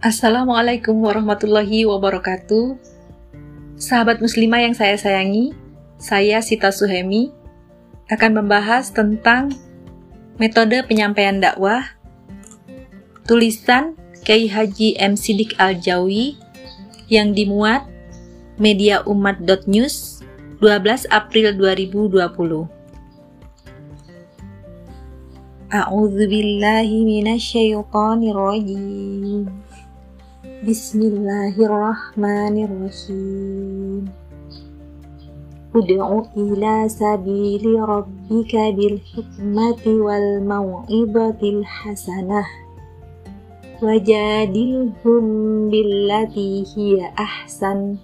Assalamualaikum warahmatullahi wabarakatuh. Sahabat muslimah yang saya sayangi, saya Sita Suhemi akan membahas tentang metode penyampaian dakwah tulisan Kiai Haji M. Sidik Al-Jawi yang dimuat mediaumat.news 12 April 2020. A'udzu billahi. Bismillahirrahmanirrahim. Ud'u ila sabili rabbika bil hikmati wal mau'izatil hasanah. Wajadilhum billati hiya ahsan.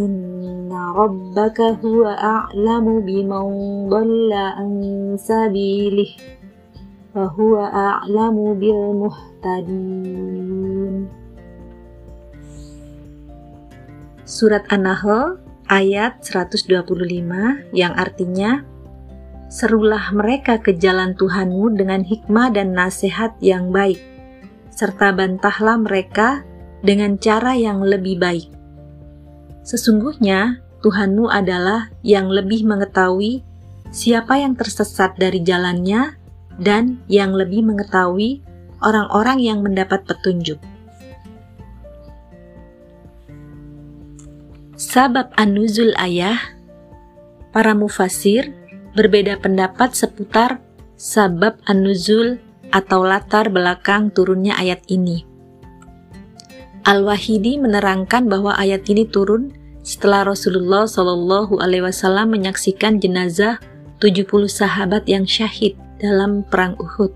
Inna rabbaka huwa a'lamu biman dhalla an sabilih wa huwa a'lamu bil muhtadin. Surat An-Nahl ayat 125 yang artinya Serulah mereka ke jalan Tuhanmu dengan hikmah dan nasihat yang baik, serta bantahlah mereka dengan cara yang lebih baik. Sesungguhnya Tuhanmu adalah yang lebih mengetahui siapa yang tersesat dari jalannya dan yang lebih mengetahui orang-orang yang mendapat petunjuk. Sabab an-nuzul ayah, para mufasir berbeda pendapat seputar sabab an-nuzul atau latar belakang turunnya ayat ini. Al-Wahidi menerangkan bahwa ayat ini turun setelah Rasulullah Shallallahu Alaihi Wasallam menyaksikan jenazah 70 sahabat yang syahid dalam perang Uhud,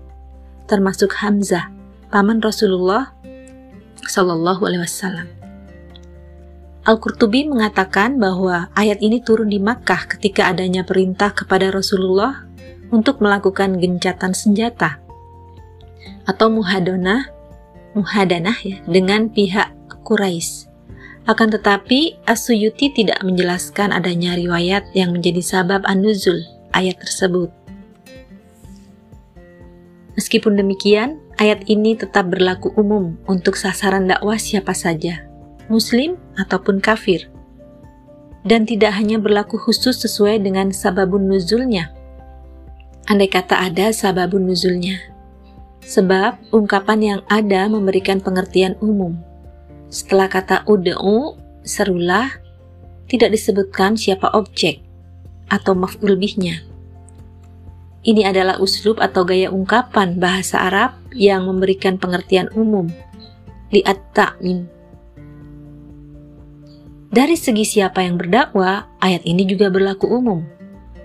termasuk Hamzah, paman Rasulullah Shallallahu Alaihi Wasallam. Al-Qurtubi mengatakan bahwa ayat ini turun di Makkah ketika adanya perintah kepada Rasulullah untuk melakukan gencatan senjata atau muhadonah, muhadanah ya, dengan pihak Quraisy. Akan tetapi, As-Suyuti tidak menjelaskan adanya riwayat yang menjadi sabab an-nuzul ayat tersebut. Meskipun demikian, ayat ini tetap berlaku umum untuk sasaran dakwah siapa saja, muslim ataupun kafir. Dan tidak hanya berlaku khusus sesuai dengan sababun nuzulnya. Andai kata ada sababun nuzulnya. Sebab ungkapan yang ada memberikan pengertian umum. Setelah kata ud'u, serulah, tidak disebutkan siapa objek atau maf'ul bihnya. Ini adalah uslub atau gaya ungkapan bahasa Arab yang memberikan pengertian umum. Li'at ta'min dari segi siapa yang berdakwah, ayat ini juga berlaku umum.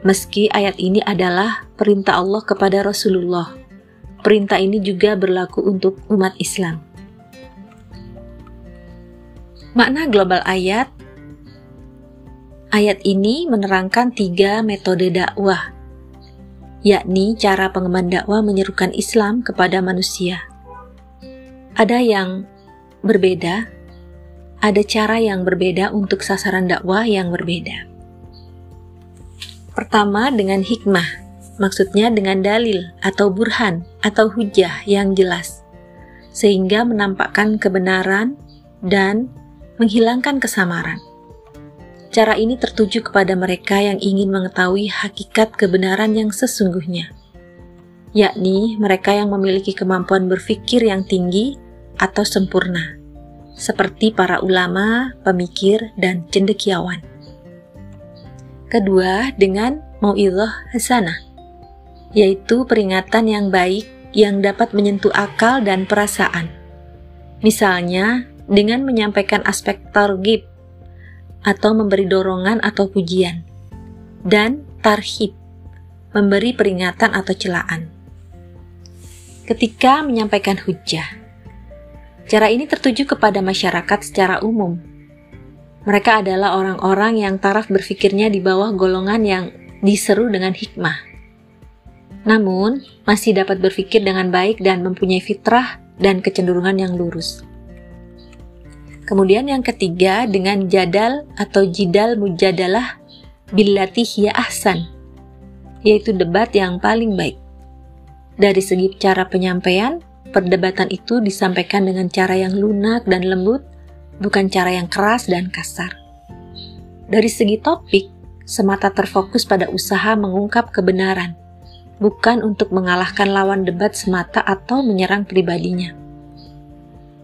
Meski ayat ini adalah perintah Allah kepada Rasulullah, perintah ini juga berlaku untuk umat Islam. Makna global ayat Ayat ini menerangkan tiga metode dakwah, yakni cara pengemban dakwah menyerukan Islam kepada manusia. Ada yang berbeda, ada cara yang berbeda untuk sasaran dakwah yang berbeda. Pertama, dengan hikmah, maksudnya dengan dalil atau burhan atau hujah yang jelas, sehingga menampakkan kebenaran dan menghilangkan kesamaran. Cara ini tertuju kepada mereka yang ingin mengetahui hakikat kebenaran yang sesungguhnya, yakni mereka yang memiliki kemampuan berpikir yang tinggi atau sempurna seperti para ulama, pemikir, dan cendekiawan. Kedua, dengan mau'ilah hasanah, yaitu peringatan yang baik yang dapat menyentuh akal dan perasaan. Misalnya, dengan menyampaikan aspek targib atau memberi dorongan atau pujian, dan tarhib, memberi peringatan atau celaan. Ketika menyampaikan hujah, Cara ini tertuju kepada masyarakat secara umum. Mereka adalah orang-orang yang taraf berfikirnya di bawah golongan yang diseru dengan hikmah. Namun, masih dapat berpikir dengan baik dan mempunyai fitrah dan kecenderungan yang lurus. Kemudian yang ketiga dengan jadal atau jidal mujadalah billati hiya ahsan, yaitu debat yang paling baik. Dari segi cara penyampaian, perdebatan itu disampaikan dengan cara yang lunak dan lembut, bukan cara yang keras dan kasar. Dari segi topik, semata terfokus pada usaha mengungkap kebenaran, bukan untuk mengalahkan lawan debat semata atau menyerang pribadinya.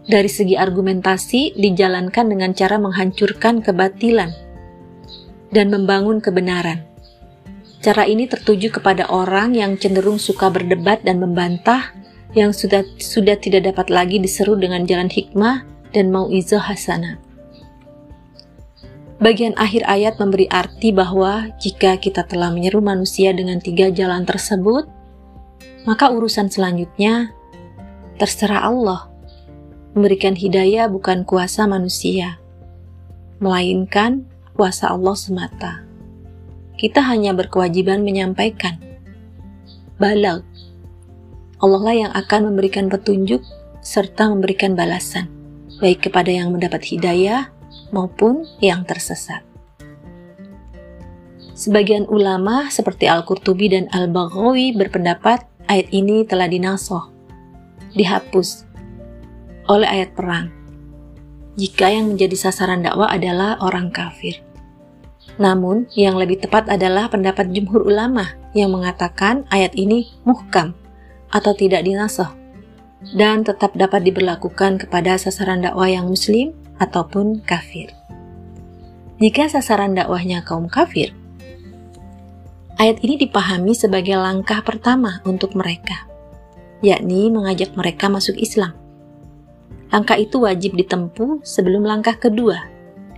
Dari segi argumentasi, dijalankan dengan cara menghancurkan kebatilan dan membangun kebenaran. Cara ini tertuju kepada orang yang cenderung suka berdebat dan membantah, yang sudah sudah tidak dapat lagi diseru dengan jalan hikmah dan mauizah hasanah. Bagian akhir ayat memberi arti bahwa jika kita telah menyeru manusia dengan tiga jalan tersebut, maka urusan selanjutnya terserah Allah. Memberikan hidayah bukan kuasa manusia, melainkan kuasa Allah semata kita hanya berkewajiban menyampaikan. Balag. Allah lah yang akan memberikan petunjuk serta memberikan balasan, baik kepada yang mendapat hidayah maupun yang tersesat. Sebagian ulama seperti Al-Qurtubi dan Al-Baghawi berpendapat ayat ini telah dinasoh, dihapus oleh ayat perang. Jika yang menjadi sasaran dakwah adalah orang kafir. Namun, yang lebih tepat adalah pendapat jumhur ulama yang mengatakan ayat ini muhkam atau tidak dinasah dan tetap dapat diberlakukan kepada sasaran dakwah yang muslim ataupun kafir. Jika sasaran dakwahnya kaum kafir, ayat ini dipahami sebagai langkah pertama untuk mereka, yakni mengajak mereka masuk Islam. Langkah itu wajib ditempuh sebelum langkah kedua,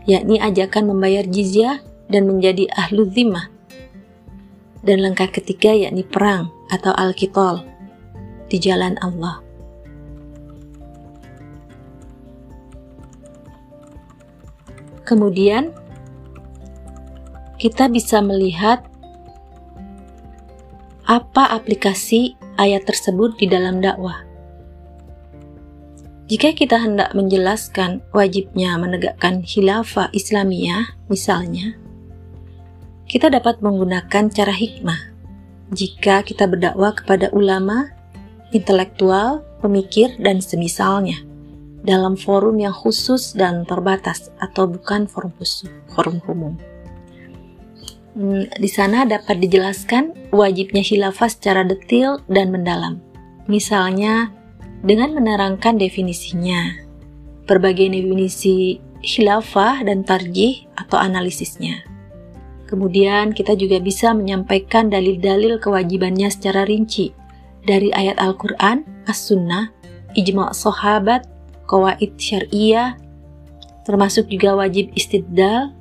yakni ajakan membayar jizyah dan menjadi ahlu zimah. Dan langkah ketiga yakni perang atau al-kitol di jalan Allah. Kemudian kita bisa melihat apa aplikasi ayat tersebut di dalam dakwah. Jika kita hendak menjelaskan wajibnya menegakkan khilafah Islamiyah, misalnya, kita dapat menggunakan cara hikmah jika kita berdakwah kepada ulama, intelektual, pemikir, dan semisalnya dalam forum yang khusus dan terbatas atau bukan forum khusus, forum umum. Hmm, di sana dapat dijelaskan wajibnya khilafah secara detail dan mendalam. Misalnya, dengan menerangkan definisinya, berbagai definisi khilafah dan tarjih atau analisisnya Kemudian kita juga bisa menyampaikan dalil-dalil kewajibannya secara rinci dari ayat Al-Quran, As-Sunnah, Ijma' Sahabat, Kawaid Syariah, termasuk juga wajib istidlal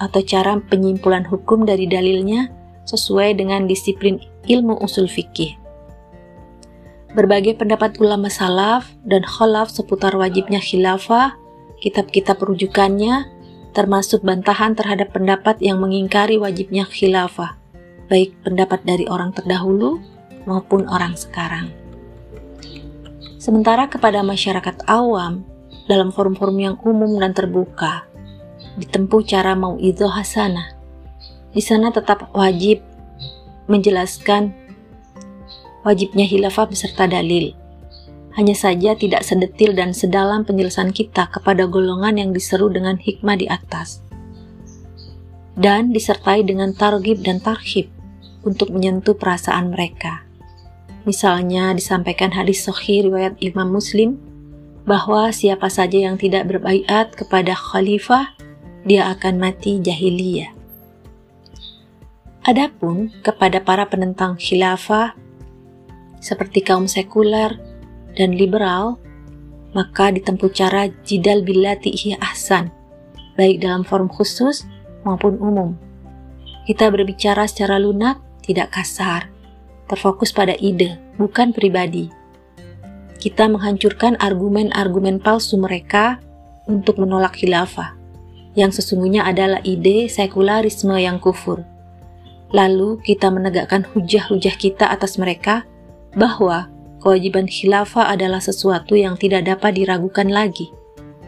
atau cara penyimpulan hukum dari dalilnya sesuai dengan disiplin ilmu usul fikih. Berbagai pendapat ulama salaf dan khalaf seputar wajibnya khilafah, kitab-kitab rujukannya, termasuk bantahan terhadap pendapat yang mengingkari wajibnya khilafah, baik pendapat dari orang terdahulu maupun orang sekarang. Sementara kepada masyarakat awam, dalam forum-forum yang umum dan terbuka, ditempuh cara mau itu hasanah. Di sana tetap wajib menjelaskan wajibnya khilafah beserta dalil, hanya saja tidak sedetil dan sedalam penjelasan kita kepada golongan yang diseru dengan hikmah di atas. Dan disertai dengan targib dan tarhib untuk menyentuh perasaan mereka. Misalnya disampaikan hadis sahih riwayat Imam Muslim bahwa siapa saja yang tidak berbaiat kepada khalifah, dia akan mati jahiliyah. Adapun kepada para penentang khilafah seperti kaum sekuler, dan liberal, maka ditempuh cara jidal billati ahsan, baik dalam forum khusus maupun umum. Kita berbicara secara lunak, tidak kasar, terfokus pada ide, bukan pribadi. Kita menghancurkan argumen-argumen palsu mereka untuk menolak khilafah, yang sesungguhnya adalah ide sekularisme yang kufur. Lalu kita menegakkan hujah-hujah kita atas mereka bahwa kewajiban khilafah adalah sesuatu yang tidak dapat diragukan lagi,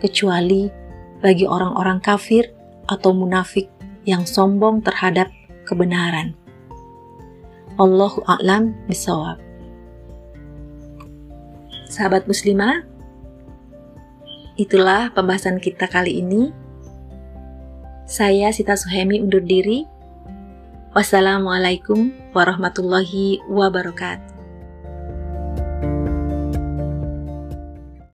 kecuali bagi orang-orang kafir atau munafik yang sombong terhadap kebenaran. Allahu a'lam bisawab. sahabat muslimah, itulah pembahasan kita kali ini. Saya Sita Suhemi undur diri. Wassalamualaikum warahmatullahi wabarakatuh.